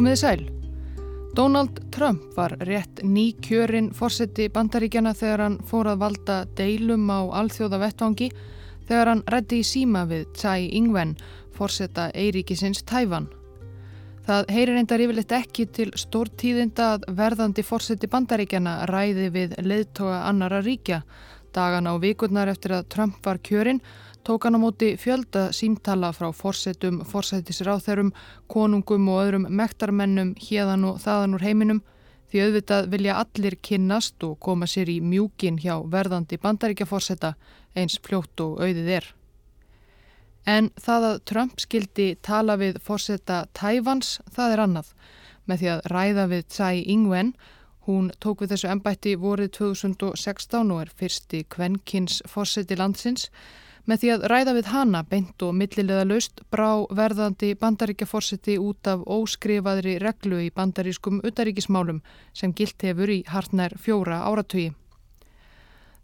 Komiði sæl. Donald Trump var rétt ný kjörinn fórseti bandaríkjana þegar hann fór að valda deilum á alþjóða vettvangi þegar hann reddi í síma við Tsai Ing-wen, fórseta Eiríkisins Tæfan. Það heyrir endar yfirleitt ekki til stórtíðinda að verðandi fórseti bandaríkjana ræði við leðtoga annara ríkja. Dagan á vikurnar eftir að Trump var kjörinn tók hann á móti fjölda símtala frá fórsetum, fórsætisráþerum, konungum og öðrum mektarmennum hérðan og þaðan úr heiminum því auðvitað vilja allir kynnast og koma sér í mjúkin hjá verðandi bandaríkjafórseta eins fljótt og auðið er. En það að Trump skildi tala við fórseta Tævans, það er annað. Með því að ræða við Tsai Ing-wen, hún tók við þessu ennbætti vorið 2016 og er fyrsti kvennkins fórseti landsins, Með því að ræða við hana beint og millilega laust brá verðandi bandaríkjaforseti út af óskrifaðri reglu í bandarískum utaríkismálum sem gilt hefur í hartnær fjóra áratögi.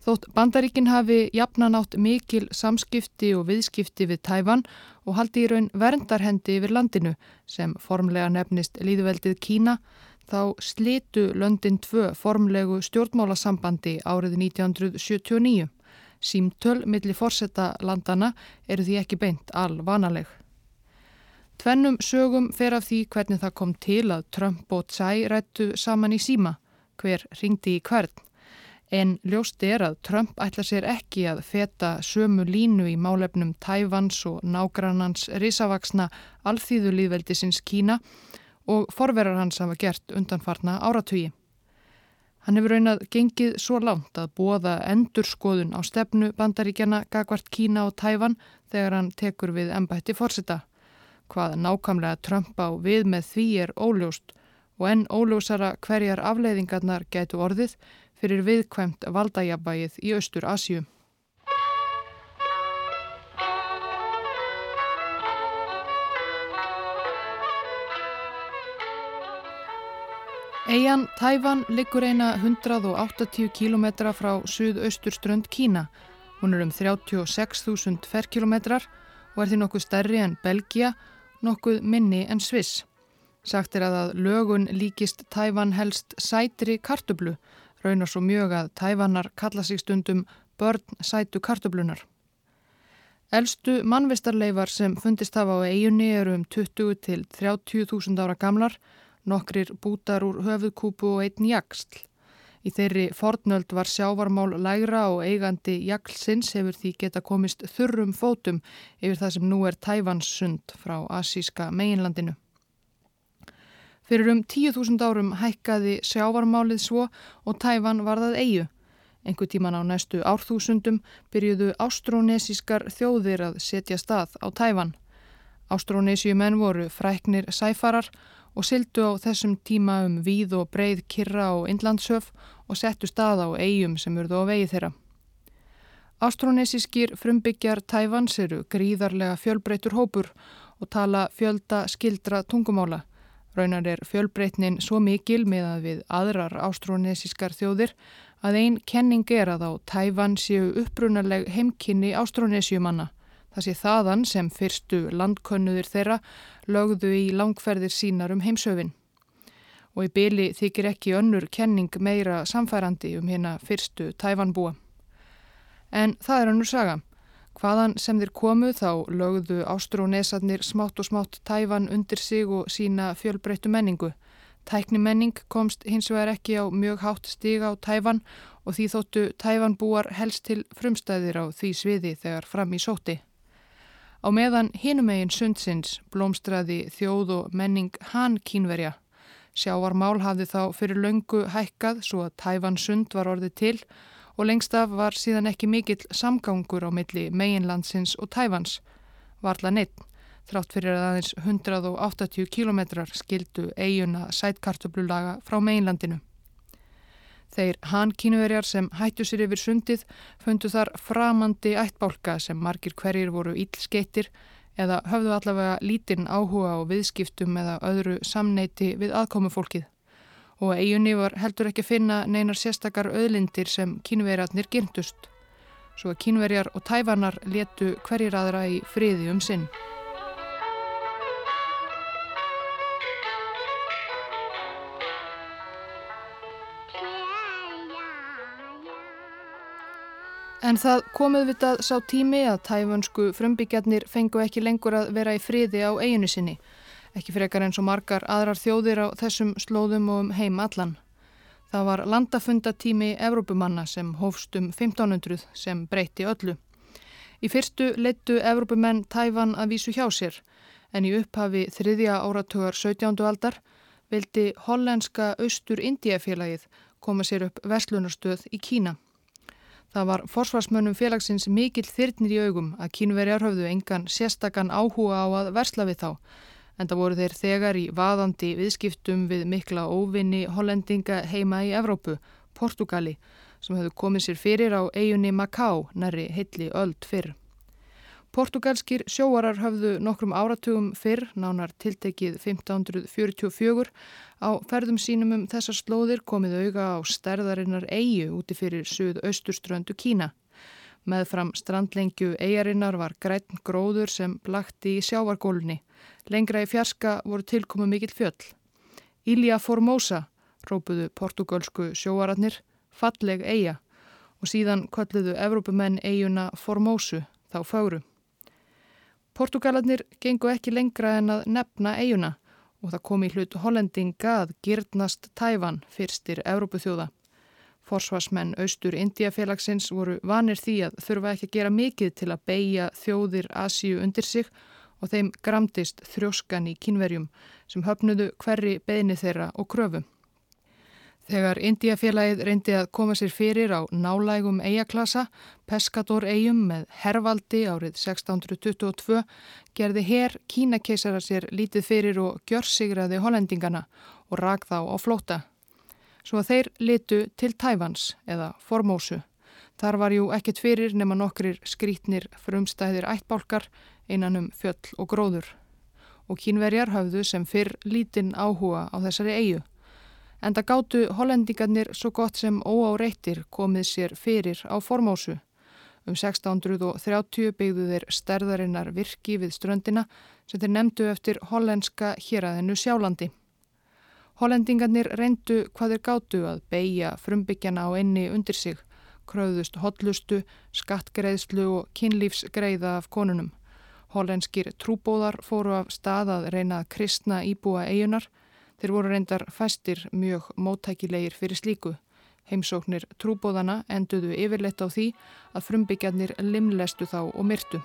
Þótt bandaríkin hafi jafnan átt mikil samskipti og viðskipti við Tæfan og haldi í raun verndarhendi yfir landinu sem formlega nefnist líðveldið Kína þá slitu löndin tvö formlegu stjórnmálasambandi árið 1979. Símtöl millir fórsetta landana eru því ekki beint alvanaleg. Tvennum sögum fer af því hvernig það kom til að Trump og Tsai rættu saman í síma, hver ringdi í hvern. En ljóst er að Trump ætla sér ekki að feta sömu línu í málefnum Tævans og nágrannans risavaksna alþýðulíðveldisins Kína og forverar hans hafa gert undanfarna áratugi. Hann hefur raunað gengið svo langt að bóða endurskoðun á stefnu bandaríkjana Gagvart Kína og Tæfan þegar hann tekur við ennbætti fórsita. Hvað nákamlega Trump á við með því er óljóst og enn óljósara hverjar afleiðingarnar gætu orðið fyrir viðkvæmt valdajabægið í Östur Asjum. Eian Tæfan liggur eina 180 km frá suðausturströnd Kína. Hún er um 36.000 ferkilometrar og er því nokkuð stærri en Belgia, nokkuð minni en Sviss. Sagt er að að lögun líkist Tæfan helst sætri kartublu, raunar svo mjög að Tæfanar kalla sig stundum börn sætu kartublunar. Elstu mannvistarleifar sem fundist hafa á eigunni eru um 20 til 30.000 ára gamlar, nokkrir bútar úr höfuðkúpu og einn jaksl. Í þeirri fornöld var sjávarmál lægra og eigandi jaklsins hefur því geta komist þurrum fótum yfir það sem nú er Tævanssund frá asíska meginlandinu. Fyrir um 10.000 árum hækkaði sjávarmálið svo og Tævan varðað eigu. Engu tíman á næstu árþúsundum byrjuðu ástrónesískar þjóðir að setja stað á Tævan. Ástrónesíumenn voru fræknir sæfarar og syldu á þessum tíma um víð og breið kirra og indlandshöf og settu stað á eigum sem urðu á vegi þeirra. Ástrónesískir frumbyggjar Tævans eru gríðarlega fjölbreytur hópur og tala fjölda skildra tungumála. Raunar er fjölbreytnin svo mikil með að við aðrar ástrónesískar þjóðir að einn kenning er að á Tævan séu upprunaleg heimkynni ástrónesjumanna Það sé þaðan sem fyrstu landkönnuðir þeirra lögðu í langferðir sínar um heimsöfin. Og í byli þykir ekki önnur kenning meira samfærandi um hérna fyrstu tæfanbúa. En það er önnur saga. Hvaðan sem þeir komu þá lögðu ástrónesarnir smátt og smátt tæfan undir sig og sína fjölbreyttu menningu. Tæknimenning komst hins vegar ekki á mjög hátt stiga á tæfan og því þóttu tæfanbúar helst til frumstæðir á því sviði þegar fram í sóti. Á meðan hinumegin sundsins blómstraði þjóð og menning hann kínverja. Sjávarmál hafði þá fyrir löngu hækkað svo að Tæfan sund var orðið til og lengst af var síðan ekki mikill samgangur á milli meginlandsins og Tæfans. Varla neitt, þrátt fyrir aðeins 180 kilometrar skildu eiguna sætkartöblulaga frá meginlandinu. Þeir hankínuverjar sem hættu sér yfir sundið fundu þar framandi ættbálka sem margir hverjir voru ílskeittir eða höfðu allavega lítinn áhuga á viðskiptum eða öðru samneiti við aðkomufólkið. Og eiginni var heldur ekki að finna neinar sérstakar öðlindir sem kínverjarnir gyrndust. Svo að kínverjar og tæfanar letu hverjir aðra í friði um sinn. En það komið vitað sá tími að tæfansku frumbyggjarnir fengu ekki lengur að vera í friði á eiginu sinni, ekki frekar eins og margar aðrar þjóðir á þessum slóðum og um heim allan. Það var landafundatími Evrópumanna sem hófst um 1500 sem breyti öllu. Í fyrstu leittu Evrópumenn tæfan að vísu hjá sér, en í upphafi þriðja áratugar 17. aldar vildi hollenska Austur-Indiafélagið koma sér upp verslunarstöð í Kína. Það var forsvarsmönnum félagsins mikill þyrnir í augum að kínverjar höfðu engan sérstakann áhuga á að versla við þá en það voru þeir þegar í vaðandi viðskiptum við mikla óvinni hollendinga heima í Evrópu, Portugali, sem höfðu komið sér fyrir á eigunni Macau, næri heilli öld fyrr. Portugalskir sjóarar höfðu nokkrum áratugum fyrr, nánar tiltekið 1544, á ferðum sínum um þessar slóðir komið auga á stærðarinnar eigu úti fyrir suð-austurströndu Kína. Meðfram strandlengju eigarinnar var græn gróður sem blakti í sjávargólunni. Lengra í fjarska voru tilkomu mikill fjöll. Ilja Formosa, rópuðu portugalsku sjóararnir, falleg eiga og síðan kölluðu Evrópumenn eiguna Formosu, þá fáru. Portugalarnir gengu ekki lengra en að nefna eiguna og það kom í hlut hollendinga að girdnast tæfan fyrstir Evrópuþjóða. Forsvarsmenn Austur Indiafélagsins voru vanir því að þurfa ekki að gera mikið til að beigja þjóðir Asíu undir sig og þeim gramdist þrjóskan í kínverjum sem höfnudu hverri beini þeirra og kröfu. Þegar Indiafélagið reyndi að koma sér fyrir á nálægum eigaklasa, Pescador-eigum með hervaldi árið 1622, gerði herr kínakeisara sér lítið fyrir og gjörsigraði hollendingana og rak þá á flóta. Svo að þeir litu til Tævans eða Formósu. Þar var jú ekkit fyrir nema nokkrir skrítnir frumstæðir ættbálkar innan um fjöll og gróður. Og kínverjar hafðu sem fyrr lítinn áhuga á þessari eigu. En það gáttu hollendingarnir svo gott sem óáreittir komið sér fyrir á formósu. Um 1630 byggðu þeir stærðarinnar virki við ströndina sem þeir nefndu eftir hollenska héræðinu sjálandi. Hollendingarnir reyndu hvað þeir gáttu að beigja frumbyggjana á enni undir sig, kröðust hotlustu, skattgreðslu og kynlífsgreiða af konunum. Hollenskir trúbóðar fóru af stað að reyna að kristna íbúa eigunar Þeir voru reyndar fæstir mjög móttækilegir fyrir slíku. Heimsóknir trúbóðana enduðu yfirleitt á því að frumbyggjarnir limlestu þá og myrtu.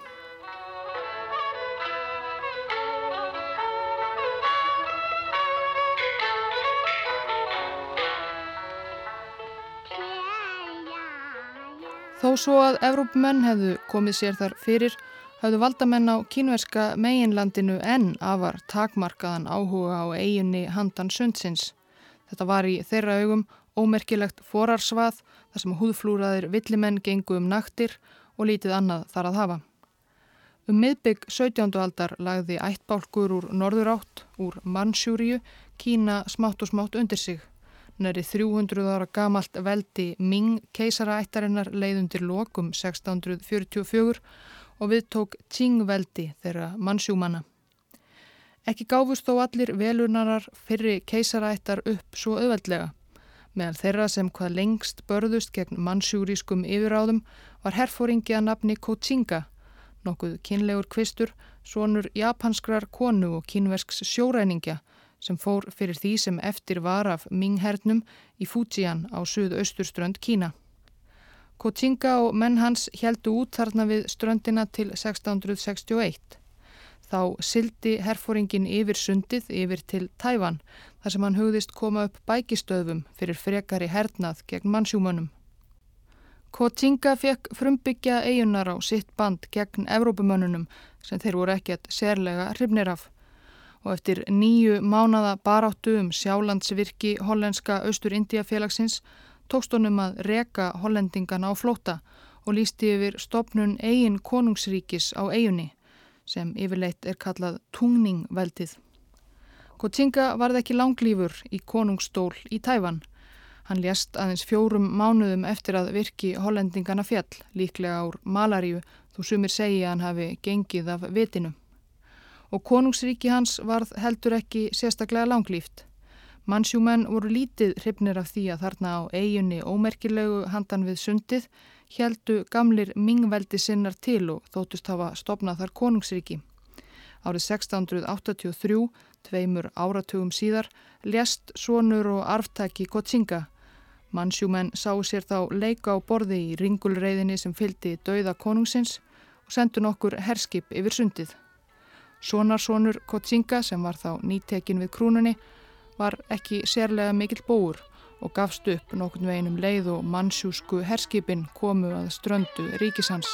Þó svo að Evrópumenn hefðu komið sér þar fyrir hafðu valdamenn á kínverska meginlandinu enn afar takmarkaðan áhuga á eiginni handan sundsins. Þetta var í þeirra augum ómerkilegt forarsvað þar sem húðflúraðir villimenn gengu um naktir og lítið annað þar að hafa. Um miðbygg 17. aldar lagði ættbálkur úr norður átt, úr Mansjúriu, Kína smátt og smátt undir sig. Næri 300 ára gamalt veldi Ming keisaraættarinnar leiðundir lokum 1644 og við tók Qing-veldi þeirra mannsjúmanna. Ekki gáfust þó allir velunarar fyrri keisarættar upp svo auðveldlega. Meðal þeirra sem hvað lengst börðust gegn mannsjúrískum yfiráðum var herfóringi að nafni Kochinga, nokkuð kynlegur kvistur, svonur japanskrar konu og kynversks sjóræningja sem fór fyrir því sem eftir var af Ming-hernum í Fujian á suðausturströnd Kína. Kochinga og menn hans heldu út þarna við ströndina til 1661. Þá sildi herfóringin yfir sundið yfir til Tævan þar sem hann hugðist koma upp bækistöðum fyrir frekari hernað gegn mannsjúmönum. Kochinga fekk frumbyggja eigunar á sitt band gegn Evrópumönunum sem þeir voru ekkert sérlega hrifnir af og eftir nýju mánada baráttu um sjálandsvirki hollenska Austur-Indiafélagsins tókst honum að reka hollendingana á flóta og lísti yfir stopnun eigin konungsríkis á eigunni sem yfirleitt er kallað tungningveldið. Kotsinga varð ekki langlýfur í konungstól í Tæfan. Hann lést aðeins fjórum mánuðum eftir að virki hollendingana fjall, líklega ár malaríu, þú sumir segi að hann hafi gengið af vitinu. Og konungsríki hans varð heldur ekki sérstaklega langlýft. Mansjúmenn voru lítið hrifnir af því að þarna á eiginni ómerkilegu handan við sundið heldu gamlir mingveldi sinnar til og þóttust hafa stopnað þar konungsriki. Árið 1683, tveimur áratugum síðar, lést sonur og arftaki Kotsinga. Mansjúmenn sá sér þá leika á borði í ringulreiðinni sem fyldi dauða konungsins og sendu nokkur herskip yfir sundið. Sonarsonur Kotsinga sem var þá nýtekin við krúnunni var ekki sérlega mikill bóur og gafst upp nokkurn veginum leið og mannsjúsku herskipin komu að ströndu ríkisans.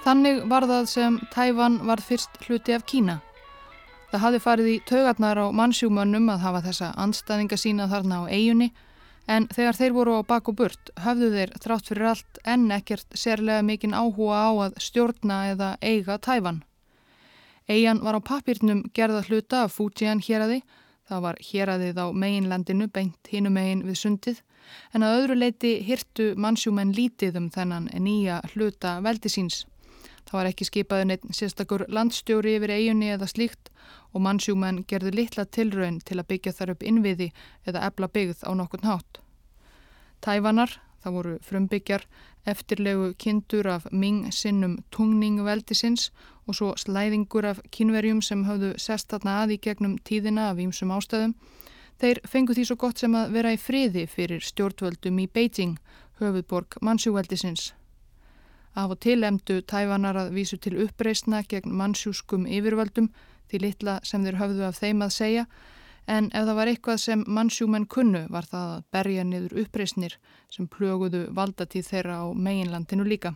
Þannig var það sem Tæfan var fyrst hluti af Kína. Það hafði farið í taugarnar á mannsjúmönnum að hafa þessa anstæðinga sína þarna á eigunni En þegar þeir voru á bak og burt höfðu þeir þrátt fyrir allt enn ekkert sérlega mikinn áhuga á að stjórna eða eiga tæfan. Eian var á papirnum gerða hluta af Fujian héræði, það var héræðið á meginlandinu beint hinu megin við sundið, en að öðru leiti hirtu mannsjúmenn lítið um þennan nýja hluta veldi síns. Það var ekki skipaðu neitt sérstakur landstjóri yfir eiginni eða slíkt og mannsjúmenn gerðu litla tilraun til að byggja þar upp innviði eða ebla byggð á nokkun hátt. Tævanar, það voru frumbyggjar, eftirlegu kindur af Ming sinnum tungningveldisins og svo slæðingur af kynverjum sem hafðu sest þarna að í gegnum tíðina af ímsum ástöðum. Þeir fengu því svo gott sem að vera í friði fyrir stjórnvöldum í Beijing, höfuðborg mannsjúveldisins. Af og til emdu tævanar að vísu til uppreysna gegn mannsjúskum yfirvöldum því litla sem þeir höfðu af þeim að segja en ef það var eitthvað sem mannsjúmenn kunnu var það að berja niður uppreysnir sem plöguðu valdatíð þeirra á meginlandinu líka.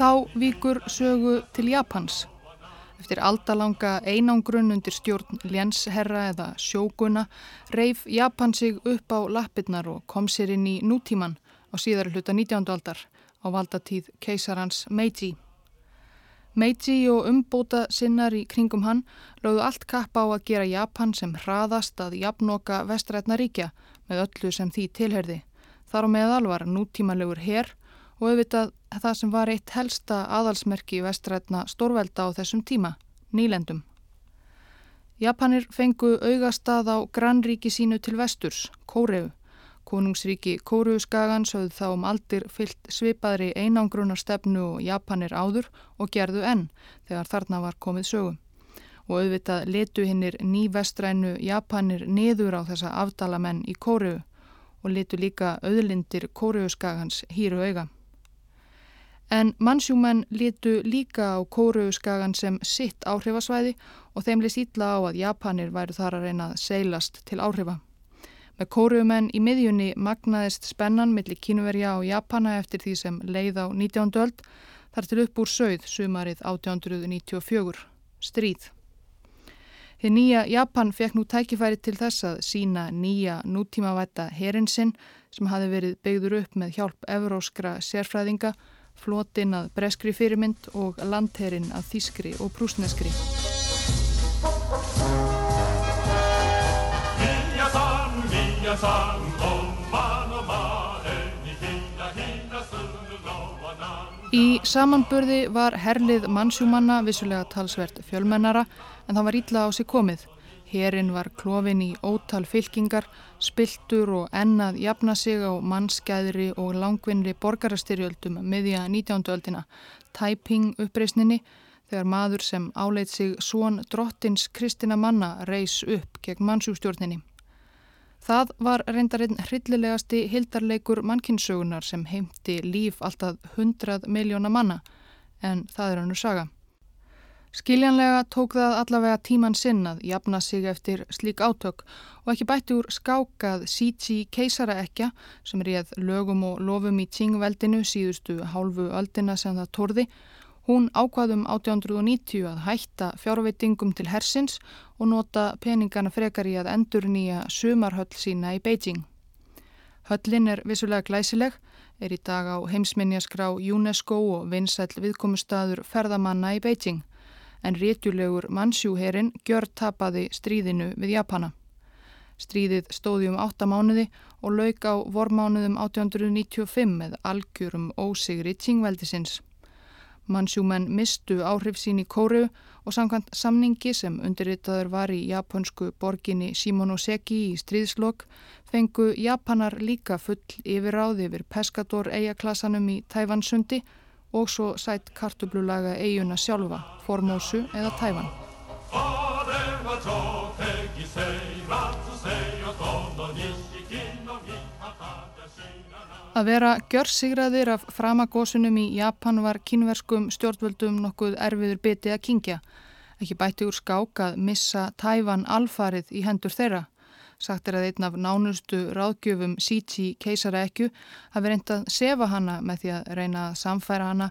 Þá víkur sögu til Japans Eftir aldalanga einangrun undir stjórn lénsherra eða sjóguna reif Japan sig upp á lappirnar og kom sér inn í nútíman á síðar hluta 19. aldar á valdatíð keisarans Meiji. Meiji og umbóta sinnar í kringum hann lögðu allt kappa á að gera Japan sem hraðast að jafnoka vestrætna ríkja með öllu sem því tilherði. Þar á meðal var nútímanlegur herr og auðvitað það sem var eitt helsta aðalsmerki vestrætna stórvelda á þessum tíma, nýlendum. Japanir fengu augastað á grannríki sínu til vesturs, Kóreu. Konungsríki Kóruuskagan sögðu þá um aldir fyllt svipaðri einangrunarstefnu og Japanir áður og gerðu enn þegar þarna var komið sögum. Og auðvitað letu hinnir nývestrænu Japanir niður á þessa afdalamenn í Kóreu og letu líka auðlindir Kóruuskagans hýru auga. En mannsjúmenn litu líka á Kóruuskagan sem sitt áhrifasvæði og þeim list ítla á að Japanir væru þar að reyna að seilast til áhrifa. Með Kóruumenn í miðjunni magnaðist spennan millir kínverja og Japana eftir því sem leið á 19. öld þar til upp úr sögð sumarið 1894. Stríð. Þið nýja Japan fekk nú tækifæri til þess að sína nýja nútímavætta herinsinn sem hafi verið byggður upp með hjálp evróskra sérfræðinga flotinn að breskri fyrirmynd og landherrin að þískri og prúsneskri. Í samanburði var herlið mannsjúmanna vissulega talsvert fjölmennara en það var ítla á sig komið. Herin var klófin í ótal fylkingar, spiltur og ennað jafna sig á mannskæðri og langvinnri borgarastyrjöldum miðja 19. öldina, Taiping uppreysninni, þegar maður sem áleit sig svon drottins Kristina manna reys upp gegn mannsjústjórninni. Það var reyndarinn hryllilegasti hildarleikur mannkinsögunar sem heimti líf alltaf hundrað miljóna manna, en það er hannu saga. Skiljanlega tók það allavega tíman sinn að jafna sig eftir slík átök og ekki bætti úr skákað Síti keisara ekja sem réð lögum og lofum í tíngveldinu síðustu hálfu öldina sem það torði. Hún ákvaðum 1890 að hætta fjárveitingum til hersins og nota peningana frekar í að endur nýja sumarhöll sína í Beijing. Höllin er vissulega glæsileg er í dag á heimsminjaskrá UNESCO og vinsæl viðkomustadur ferðamanna í Beijing en rétjulegur mannsjúherin gjör tapaði stríðinu við Japana. Stríðið stóði um 8 mánuði og lauk á vormánuðum 1895 með algjörum ósigri tíngveldisins. Mannsjúmenn mistu áhrif sín í kóru og samkvæmt samningi sem undirritaður var í japansku borginni Shimonoseki í stríðslokk fengu Japanar líka full yfirráð yfir Pescador eigaklassanum í Tævansundi og svo sætt kartublulaga eiguna sjálfa, Formósu eða Tævan. Að vera gjörsigraðir af framagósunum í Japan var kynverskum stjórnvöldum nokkuð erfiður biti að kingja. Ekki bætti úr skák að missa tæfan alfarið í hendur þeirra. Sagt er að einn af nánustu ráðgjöfum Síti keisara ekku hafi reynd að sefa hana með því að reyna að samfæra hana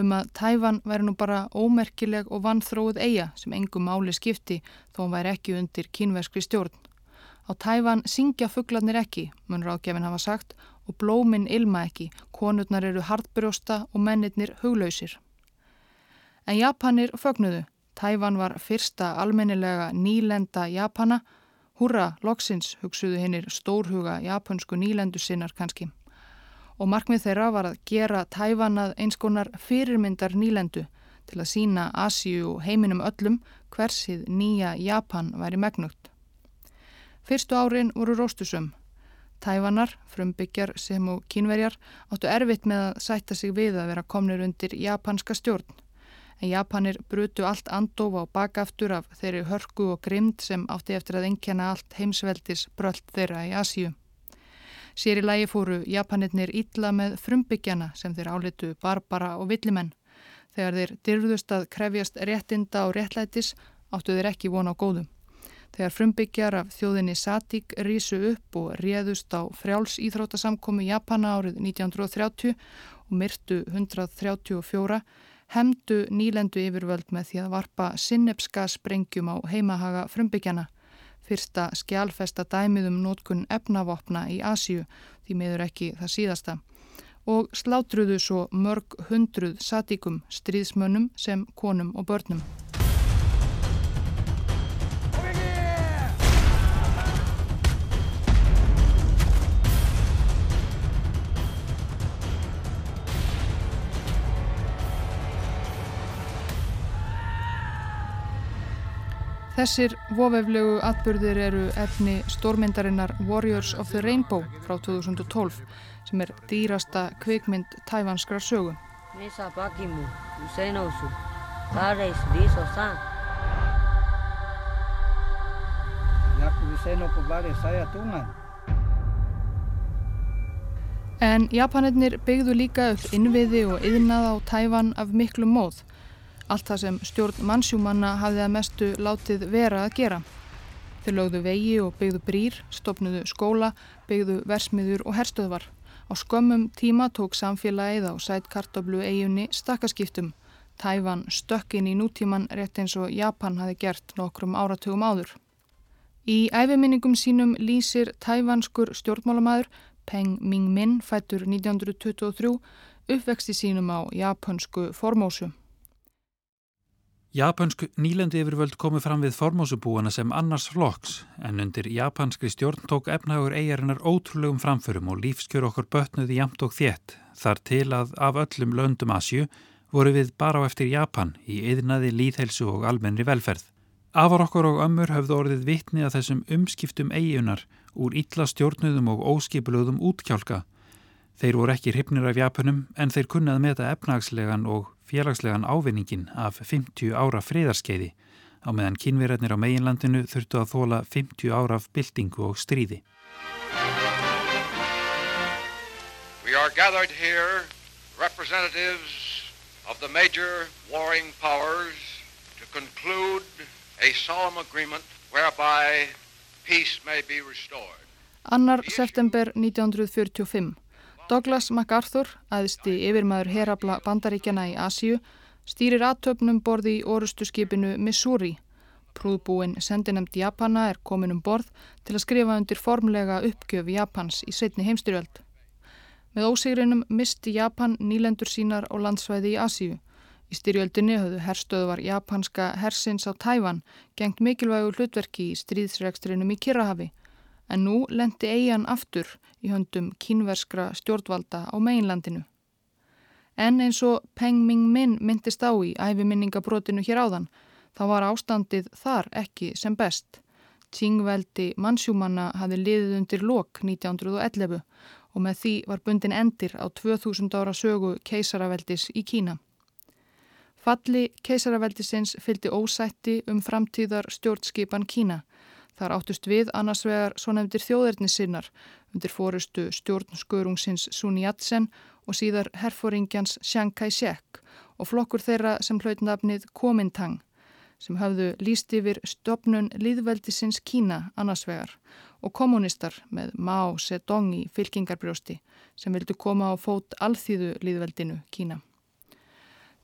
um að tæfan væri nú bara ómerkileg og vannþróið eiga sem engum máli skipti þó hún væri ekki undir kynverskri stjórn. Á tæfan syngja fugglarnir ekki, mun ráðgefin hafa sagt, og blóminn ilma ekki, konurnar eru hardbrjósta og mennirnir huglausir. En Japanir fögnuðu. Tæfan var fyrsta almennilega nýlenda Japana. Húra, loksins, hugsuðu hinnir stórhuga japansku nýlendu sinnar kannski. Og markmið þeirra var að gera Tæfanað einskonar fyrirmyndar nýlendu til að sína Asíu heiminum öllum hversið nýja Japan væri megnugt. Fyrstu árin voru róstusum. Tævanar, frumbyggjar sem og kínverjar áttu erfitt með að sætta sig við að vera komnir undir japanska stjórn. En Japanir brutu allt andof á bakaftur af þeirri hörku og grimd sem átti eftir að enkjana allt heimsveldis brölt þeirra í Asíu. Sér í lægi fóru Japanirnir ítla með frumbyggjana sem þeir álitu barbara og villimenn. Þegar þeir dyrðust að krefjast réttinda og réttlætis áttu þeir ekki vona á góðum. Þegar frumbyggjar af þjóðinni Satík rísu upp og réðust á frjáls íþróttasamkomi Japana árið 1930 og myrtu 134, hemdu nýlendu yfirvöld með því að varpa sinnepska sprengjum á heimahaga frumbyggjana. Fyrsta skjálfesta dæmiðum nótkun efnavopna í Asíu, því meður ekki það síðasta. Og slátruðu svo mörg hundruð satíkum stríðsmönnum sem konum og börnum. Þessir vofeflegu atbyrðir eru efni stórmyndarinnar Warriors of the Rainbow frá 2012 sem er dýrasta kvikmynd tævanskra sögu. En Japanirnir byggðu líka upp innviði og yðnað á tævan af miklu móð Allt það sem stjórn mannsjúmanna hafði að mestu látið vera að gera. Þeir lögðu vegi og byggðu brýr, stopnuðu skóla, byggðu versmiður og herstöðvar. Á skömmum tíma tók samfélagið á sætkartablu eiginni stakkaskiptum. Tæfan stökkin í nútíman rétt eins og Japan hafi gert nokkrum áratugum áður. Í æfiminningum sínum lýsir tæfanskur stjórnmálamæður Peng Ming-min fættur 1923 uppvexti sínum á japansku formósu. Japansk nýlendi yfirvöld komu fram við formósubúana sem annars flokks en undir japanskri stjórn tók efnagur eigarinnar ótrúlegum framförum og lífskjör okkur bötnuði jamt og þétt þar til að af öllum löndum Asju voru við bara á eftir Japan í yðnaði líðhelsu og almennri velferð. Afar okkur og ömmur höfðu orðið vitni að þessum umskiptum eigunar úr illa stjórnuðum og óskipulöðum útkjálka. Þeir voru ekki hrifnir af Japanum en þeir kunnað meta efnagslegan og félagslegan ávinningin af 50 ára friðarskeiði á meðan kynverðarnir á meginlandinu þurftu að þóla 50 ára af byltingu og stríði. We are gathered here representatives of the major warring powers to conclude a solemn agreement whereby peace may be restored. Annar september 1945 Douglas MacArthur, aðsti yfirmaður herabla bandaríkjana í Asíu, stýrir aðtöfnum borði í orustu skipinu Missouri. Prúðbúinn sendinemd Japana er komin um borð til að skrifa undir formlega uppgjöf Japans í setni heimstyrjöld. Með ósigrinum misti Japan nýlendur sínar á landsvæði í Asíu. Í styrjöldinni höfðu herstöðvar japanska hersins á Tæfan gengt mikilvægu hlutverki í stríðsregstrinum í Kirrahafi en nú lendi eigin aftur í höndum kínverskra stjórnvalda á meginlandinu. En eins og Peng Ming Min myndist á í æfiminningabrotinu hér áðan þá var ástandið þar ekki sem best. Tsingveldi mannsjúmanna hafi liðið undir lok 1911 og með því var bundin endir á 2000 ára sögu keisaraveldis í Kína. Falli keisaraveldisins fylgdi ósætti um framtíðar stjórnskipan Kína. Þar áttust við annars vegar svo nefndir þjóðernissinnar undir fórustu stjórnskörungsins Sun Yat-sen og síðar herfóringjans Chiang Kai-shek og flokkur þeirra sem hlaut nafnið Kuomintang sem hafðu líst yfir stopnun líðveldisins Kína annars vegar og kommunistar með Mao Zedong í fylkingarbrjósti sem vildu koma á fót alþýðu líðveldinu Kína.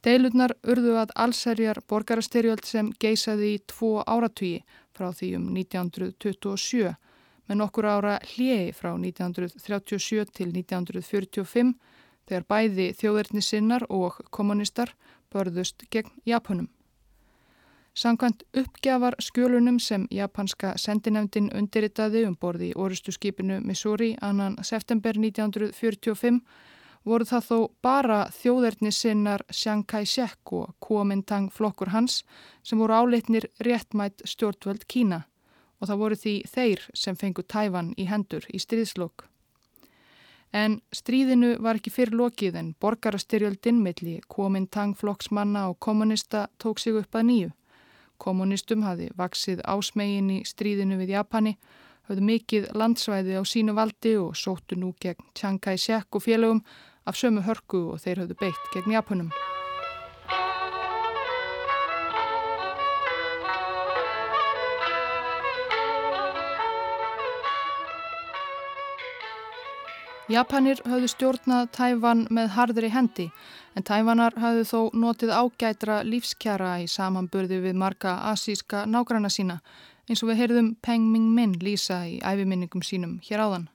Deilurnar urðu að allserjar borgarastyrjöld sem geisaði í tvo áratvíi frá því um 1927 með nokkur ára hljegi frá 1937 til 1945 þegar bæði þjóðverðnisinnar og kommunistar börðust gegn Japunum. Sankvæmt uppgjafar skjölunum sem japanska sendinefndin undirritaði um borði í orustu skipinu Missouri annan september 1945 voru það þó bara þjóðerni sinnar Chiang Kai-shek og Kuomintang flokkur hans sem voru áleitnir réttmætt stjórnvöld Kína og það voru því þeir sem fengu Tæfan í hendur í stríðslokk. En stríðinu var ekki fyrir lokið en borgarastyrjöldin milli Kuomintang flokksmanna og kommunista tók sig upp að nýju. Kommunistum hafi vaksið ásmegin í stríðinu við Japani, hafði mikið landsvæði á sínu valdi og sóttu nú gegn Chiang Kai-shek og félögum af sömu hörku og þeir hafðu beitt gegn Japunum. Japanir hafðu stjórnað Tævan með harðri hendi en Tævanar hafðu þó notið ágætra lífskjara í samanburði við marga asíska nágranna sína eins og við heyrðum Peng Ming Min lýsa í æfiminningum sínum hér áðan.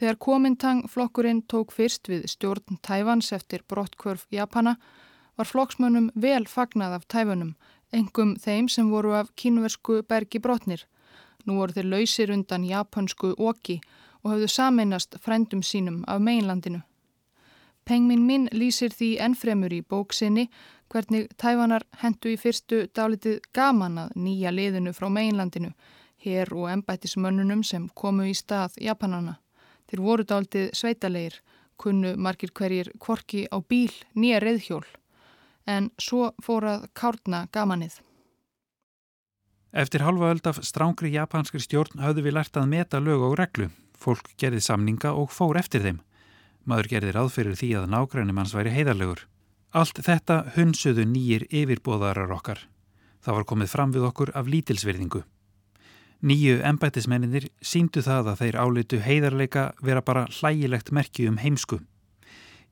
Þegar Kuomintang flokkurinn tók fyrst við stjórn Tævans eftir brottkvörf Japana var flokksmönnum vel fagnað af Tæfunum, engum þeim sem voru af kínversku bergi brotnir. Nú voru þeir lausir undan japansku oki og hafðu sameinast frendum sínum af mainlandinu. Pengmin minn lýsir því ennfremur í bóksinni hvernig tæfanar hendu í fyrstu dálitið gaman að nýja liðinu frá meginlandinu, hér og embættismönnunum sem komu í stað Japanana. Þeir voru dálitið sveitalegir, kunnu margir hverjir kvorki á bíl nýja reyðhjól, en svo fórað kárna gamanið. Eftir halva öld af strángri japanskri stjórn hafðu við lært að meta lög og reglu. Fólk gerði samninga og fór eftir þeim. Maður gerði ráð fyrir því að nágrænum hans væri heiðarlegur. Allt þetta hunsuðu nýjir yfirbóðarar okkar. Það var komið fram við okkur af lítilsverðingu. Nýju embætismenninir síndu það að þeir áleitu heiðarleika vera bara hlægilegt merki um heimsku.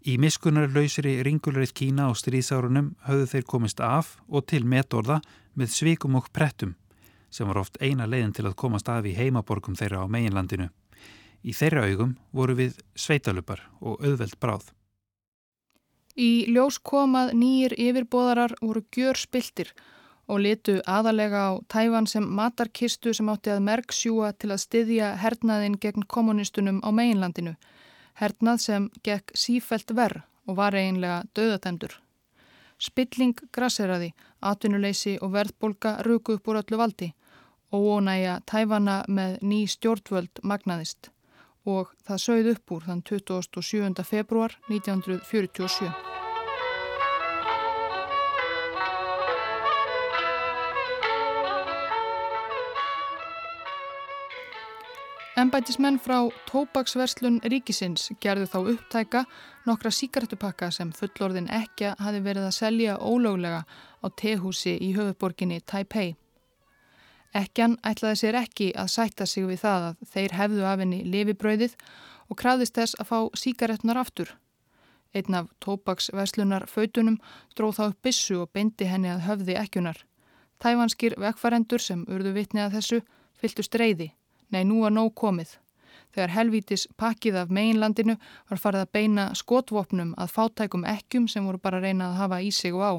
Í miskunarlausri ringulreið Kína og stríðsárunum höfðu þeir komist af og til metorða með svikum og prettum sem var oft eina leiðin til að komast af í heimaborgum þeirra á meginlandinu. Í þeirra augum voru við sveitalupar og auðveld bráð. Í ljós komað nýjir yfirbóðarar voru gjör spiltir og litu aðalega á tæfan sem matarkistu sem átti að merksjúa til að styðja hernaðin gegn kommunistunum á meginlandinu. Hernað sem gekk sífelt verð og var eiginlega döðatendur. Spilling grasseraði, atvinnuleysi og verðbolga ruku upp úr öllu valdi og ónæja tæfana með ný stjórnvöld magnaðist og það sögð upp úr þann 27. februar 1947. Embætismenn frá tópaksverslun ríkisins gerðu þá upptæka nokkra síkartupakka sem fullorðin ekja hafi verið að selja ólöglega á tehúsi í höfuborginni Taipei. Ekkjan ætlaði sér ekki að sætta sig við það að þeir hefðu af henni lifibröðið og krafðist þess að fá síkaretnar aftur. Einn af tópaksverslunar fautunum dróð þá upp bissu og beindi henni að höfði ekkjunar. Tævanskir vekfarendur sem urðu vitni að þessu fylgtu streyði. Nei, nú var nóg komið. Þegar helvítis pakkið af meginlandinu var farið að beina skotvopnum að fátækum ekkjum sem voru bara að reyna að hafa í sig og á.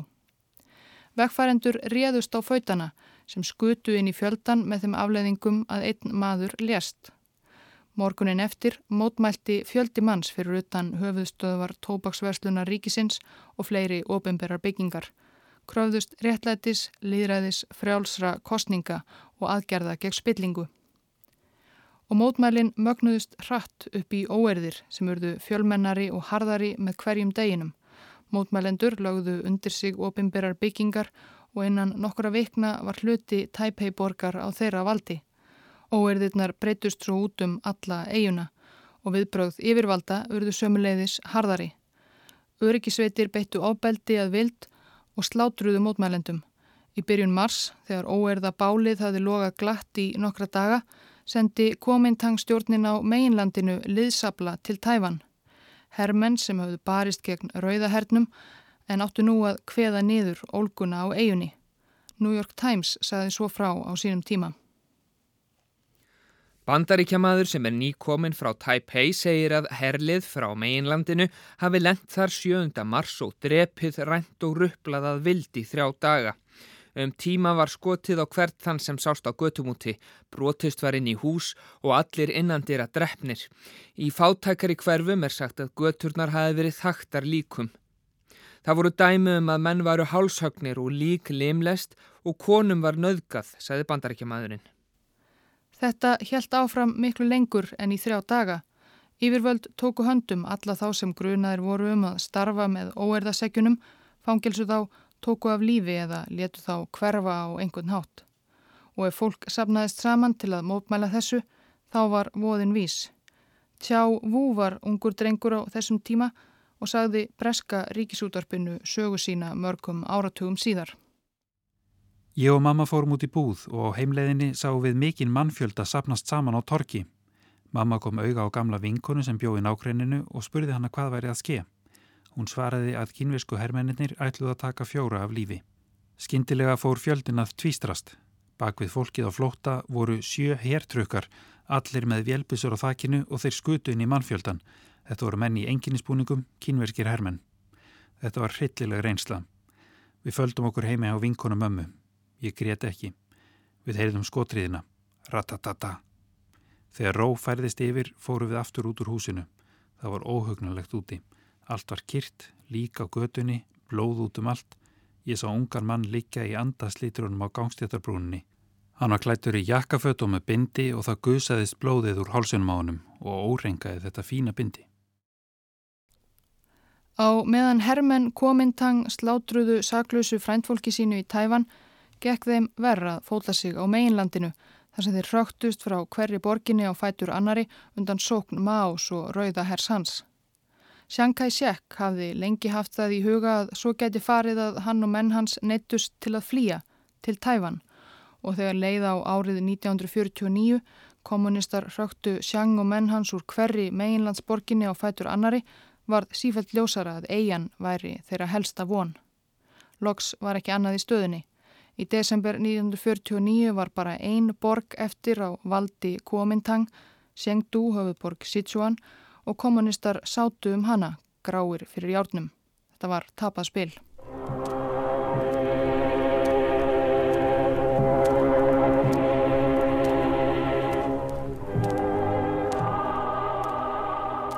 Vegfærendur réðust á fautana sem skutu inn í fjöldan með þeim afleðingum að einn maður lést. Morgunin eftir mótmælti fjöldi manns fyrir utan höfuðstöðvar tóbaksverslunar ríkisins og fleiri ofinberar byggingar. Kröfðust réttlætis, líðræðis, frjálsra, kostninga og aðgerða gegn spillingu. Og mótmælin mögnuðust hratt upp í óerðir sem urðu fjölmennari og harðari með hverjum deginum. Mótmælendur lögðu undir sig ofinberar byggingar og innan nokkura vikna var hluti Taipei borgar á þeirra valdi. Óerðirnar breytust svo út um alla eiguna og viðbrögð yfirvalda urðu sömuleiðis harðari. Öryggisveitir beittu ábeldi að vild og slátruðu mótmælendum. Í byrjun mars, þegar óerða bálið hafi loga glatt í nokkra daga, sendi komintangstjórnin á meginlandinu liðsabla til Tæfan. Hermenn sem hafðu barist gegn rauðahernum en áttu nú að kveða niður ólguna á eigunni. New York Times saði svo frá á sínum tíma. Bandaríkjamaður sem er nýkominn frá Taipei segir að herlið frá meginlandinu hafi lent þar 7. mars og drepið rænt og rupplað að vildi þrjá daga. Um tíma var skotið á hvert þann sem sást á götumúti, brotist var inn í hús og allir innandir að drefnir. Í fátækari hverfum er sagt að göturnar hafi verið þaktar líkum. Það voru dæmi um að menn varu hálshögnir og lík limlest og konum var nöðgað, sagði bandarækjamaðurinn. Þetta helt áfram miklu lengur en í þrjá daga. Yfirvöld tóku höndum alla þá sem grunaðir voru um að starfa með óerðasegjunum, fangilsu þá, tóku af lífi eða letu þá hverfa á einhvern hátt. Og ef fólk sapnaðist saman til að mótmæla þessu, þá var voðin vís. Tjá Vú var ungur drengur á þessum tíma og sagði breska ríkisútarpinu sögu sína mörgum áratugum síðar. Ég og mamma fórum út í búð og á heimleiðinni sáum við mikinn mannfjölda sapnast saman á torki. Mamma kom auga á gamla vinkonu sem bjóði nákrenninu og spurði hana hvað væri að ske. Hún svaraði að kynvisku herrmenninir ætluð að taka fjóra af lífi. Skindilega fór fjöldin að tvístrast. Bak við fólkið á flótta voru sjö hertrökkar, allir með vélbusur á þakkinu og þeir skutu inn í mannfjöldan Þetta voru menn í enginnispúningum, kínverkir hermenn. Þetta var hryllilega reynsla. Við földum okkur heimi á vinkonum ömmu. Ég grét ekki. Við heyrðum skotriðina. Ratatata. Þegar ró færðist yfir fóru við aftur út úr húsinu. Það var óhugnulegt úti. Allt var kyrt, lík á götunni, blóð út um allt. Ég sá ungar mann líka í andaslítrunum á gangstjættarbrúninni. Hann var klættur í jakkaföt og með bindi og það gusaðist blóðið úr hálsunum á honum og órengaði þetta fína bindi. Á meðan hermenn komintang slátruðu saklausu fræntfólki sínu í Tæfan gekk þeim verra að fóla sig á meginlandinu þar sem þeir rögtust frá hverri borginni á fætur annari undan sókn Maos og rauða hers hans. Chiang Kai-shek hafði lengi haft það í huga að svo geti farið að hann og menn hans neittust til að flýja til Tæfan og þegar leið á árið 1949 kommunistar rögtu Chiang og menn hans úr hverri meginlandsborginni á fætur annari varð sífælt ljósara að eigin væri þeirra helsta von. Loks var ekki annað í stöðunni. Í desember 1949 var bara ein borg eftir á valdi Kuomintang, Chengdu höfuborg Sichuan og kommunistar sátu um hana, gráir fyrir járnum. Þetta var tapað spil.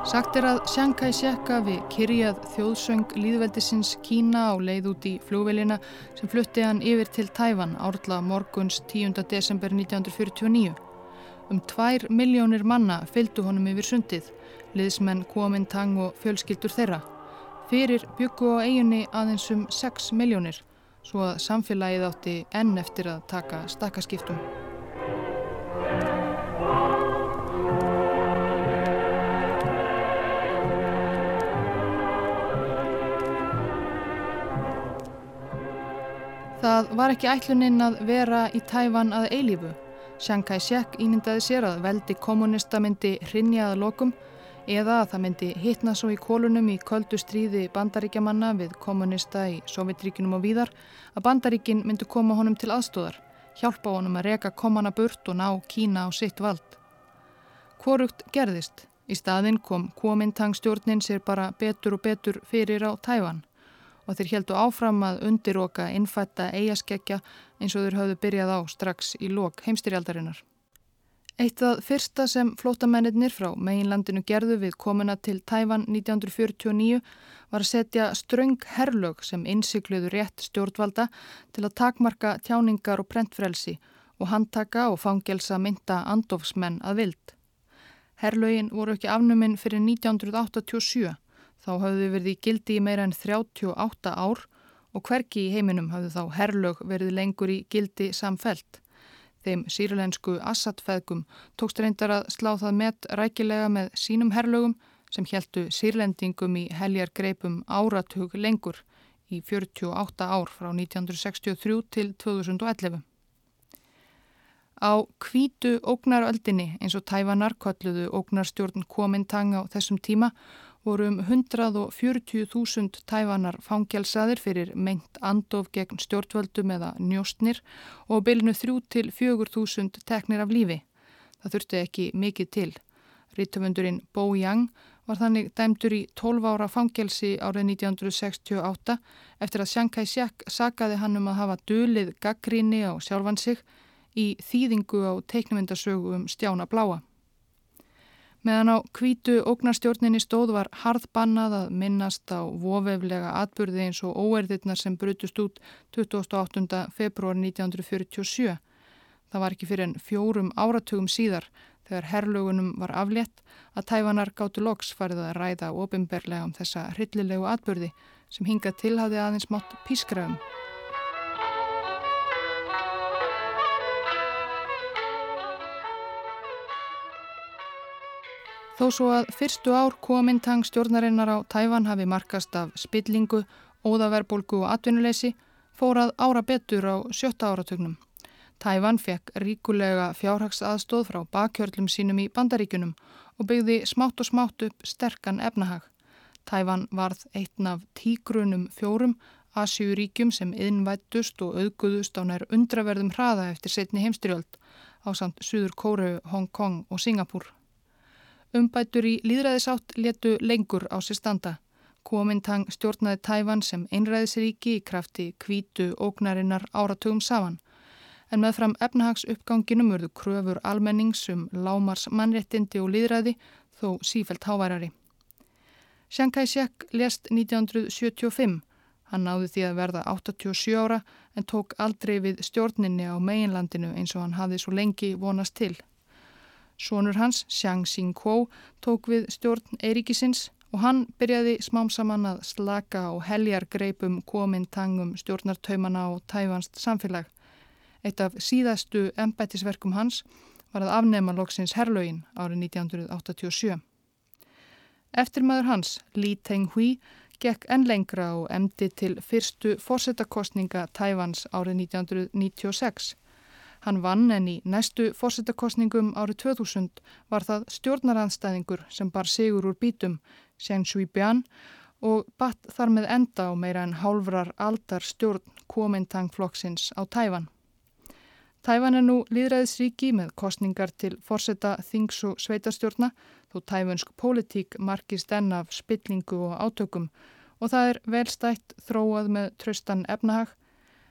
Sagt er að Chiang Kai-shek við kyrjað þjóðsöng líðveldisins Kína á leið út í fljóvelina sem flutti hann yfir til Tæfan árla morguns 10. desember 1949. Um tvær miljónir manna fylgdu honum yfir sundið, liðsmenn Kuomintang og fjölskyldur þeirra. Fyrir byggu á eiginni aðeins um 6 miljónir, svo að samfélagið átti enn eftir að taka stakkaskiptum. Það var ekki ætluninn að vera í Tæfan að eilífu. Chiang Kai-shek ímyndaði sér að veldi kommunista myndi hrinjaða lokum eða að það myndi hitna svo í kólunum í köldu stríði bandaríkjamanna við kommunista í Sovjetríkinum og víðar að bandaríkin myndi koma honum til aðstóðar, hjálpa honum að reka komana burt og ná Kína á sitt vald. Hvorugt gerðist. Í staðin kom Kuomintang stjórnin sér bara betur og betur fyrir á Tæfan og þeir heldu áfram að undiroka innfætta eigaskeggja eins og þeir hafðu byrjað á strax í lok heimstyrjaldarinnar. Eitt af fyrsta sem flótamennir frá meginlandinu gerðu við komuna til Tæfan 1949 var að setja ströng herlög sem innsikluðu rétt stjórnvalda til að takmarka tjáningar og prentfrelsi og handtaka og fangelsa mynda andofsmenn að vild. Herlögin voru ekki afnuminn fyrir 1987. Þá hafðu verið í gildi í meira en 38 ár og hverki í heiminum hafðu þá herlög verið lengur í gildi samfelt. Þeim sírlensku Assad-feðgum tókst reyndar að slá það met rækilega með sínum herlögum sem heldu sírlendingum í heljar greipum áratug lengur í 48 ár frá 1963 til 2011. Á kvítu ógnaröldinni eins og tæfanar kolluðu ógnarstjórn Kuomintang á þessum tíma voru um 140.000 tæfanar fangelsaðir fyrir meint andof gegn stjórnvöldum eða njóstnir og bylnu 3-4.000 teknir af lífi. Það þurfti ekki mikið til. Rittöfundurinn Bo Yang var þannig dæmdur í 12 ára fangelsi árið 1968 eftir að Chiang Kai-shek sagaði hann um að hafa dölið gaggríni á sjálfan sig í þýðingu á teiknumindasögu um Stjána Bláa. Meðan á kvítu ógnarstjórninni stóð var harðbannað að minnast á vofeflega atbyrði eins og óerðirnar sem brutust út 28. februar 1947. Það var ekki fyrir en fjórum áratugum síðar þegar herrlugunum var aflétt að tæfanar gáttu loks farið að ræða ofinberlega um þessa hryllilegu atbyrði sem hinga tilhaði aðeins mátt pískraðum. Þó svo að fyrstu ár komintang stjórnarinnar á Tæfan hafi markast af spillingu, óðaverbulgu og atvinnuleysi fórað ára betur á sjötta áratugnum. Tæfan fekk ríkulega fjárhagsaðstóð frá bakkjörlum sínum í bandaríkunum og byggði smátt og smátt upp sterkan efnahag. Tæfan varð einn af tígrunum fjórum Asjúríkjum sem innvættust og auðguðust á nær undraverðum hraða eftir setni heimstyrjöld á samt Suður Kóru, Hong Kong og Singapúr. Umbætur í líðræðisátt letu lengur á sér standa. Kuomintang stjórnaði Tæfan sem einræðisríki í krafti kvítu ógnarinnar áratugum saman. En með fram efnahags uppganginum verðu kröfur almenningsum lámars mannréttindi og líðræði þó sífælt háværari. Chiang Kai-shek lest 1975. Hann náði því að verða 87 ára en tók aldrei við stjórninni á meginlandinu eins og hann hafði svo lengi vonast til. Sónur hans, Xiang Xingguo, tók við stjórn Eiríkisins og hann byrjaði smám saman að slaka og heljar greipum komintangum stjórnartaumana og tæfanst samfélag. Eitt af síðastu embætisverkum hans var að afnema loksins herlögin árið 1987. Eftirmaður hans, Li Tenghui, gekk enn lengra og emdi til fyrstu fórsetakostninga Tæfans árið 1996. Hann vann en í næstu fórsetakostningum árið 2000 var það stjórnaranstæðingur sem bar sigur úr bítum, Xiang Shui-bian, og batt þar með enda á meira en hálfrar aldar stjórn Kuomintang-flokksins á Tæfan. Tæfan er nú líðræðisríki með kostningar til fórseta þings og sveitarstjórna þó tæfunsk pólitík markist enn af spillingu og átökum og það er velstætt þróað með tröstan efnahag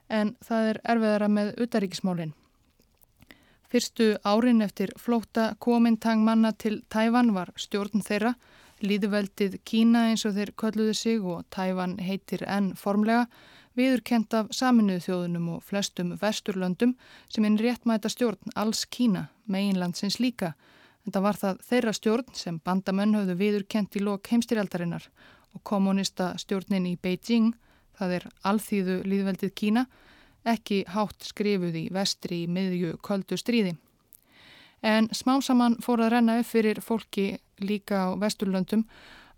en það er erfiðara með utaríkismálinn. Fyrstu árin eftir flóta komintang manna til Tæfan var stjórn þeirra, líðveldið Kína eins og þeir kölluðu sig og Tæfan heitir enn formlega, viðurkent af saminuðu þjóðunum og flestum vesturlöndum sem einn réttmæta stjórn alls Kína, meginlandsins líka. En það var það þeirra stjórn sem bandamenn höfðu viðurkent í lok heimstyrjaldarinnar og kommunista stjórnin í Beijing, það er alþýðu líðveldið Kína, ekki hátt skrifuð í vestri í miðju köldu stríði. En smásamann fór að renna upp fyrir fólki líka á vesturlöndum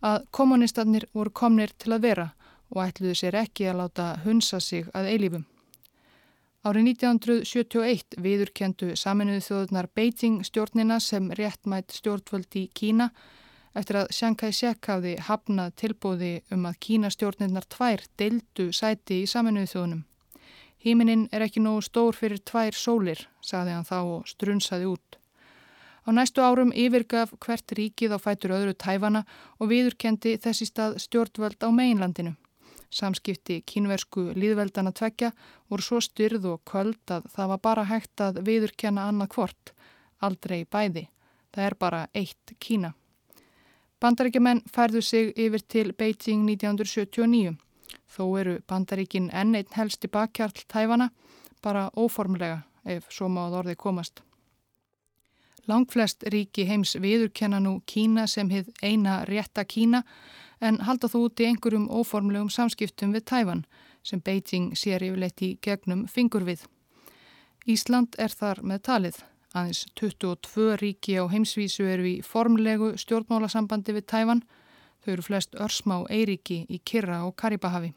að kommunistarnir voru komnir til að vera og ætluðu sér ekki að láta hunsa sig að eilífum. Árið 1971 viðurkendu saminuðu þjóðunar Beijing stjórnina sem réttmætt stjórnvöld í Kína eftir að Chiang Kai-shek hafði hafnað tilbúði um að Kína stjórnirnar tvær deildu sæti í saminuðu þjóðunum. Híminin er ekki nógu stór fyrir tvær sólir, sagði hann þá og strunsaði út. Á næstu árum yfirgaf hvert ríkið á fætur öðru tæfana og viðurkendi þessi stað stjórnvöld á meginlandinu. Samskipti kínversku líðveldana tvekja voru svo styrð og köld að það var bara hægt að viðurkenna annað hvort, aldrei bæði. Það er bara eitt Kína. Bandaríkjumenn færðu sig yfir til Beijing 1979. Þó eru bandaríkin enn einn helsti bakkjarl tæfana, bara óformlega ef svo máð orði komast. Langflest ríki heims viðurkenna nú Kína sem hið eina rétta Kína en halda þú út í einhverjum óformlegum samskiptum við Tæfan sem Beijing sér yfirleitt í gegnum fingur við. Ísland er þar með talið. Aðeins 22 ríki á heimsvísu eru í formlegu stjórnmálasambandi við Tæfan. Þau eru flest örsmá eiríki í Kirra og Karibahavi.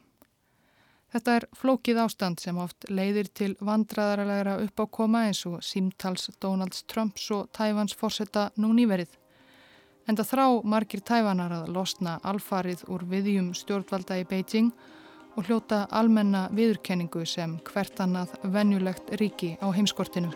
Þetta er flókið ástand sem oft leiðir til vandraðarlegra uppákoma eins og símtals Donalds Trumps og Tæfans fórsetta nú nýverið. En það þrá margir Tæfanar að losna alfarið úr viðjum stjórnvalda í Beijing og hljóta almenna viðurkenningu sem hvert annað venjulegt ríki á heimskortinu.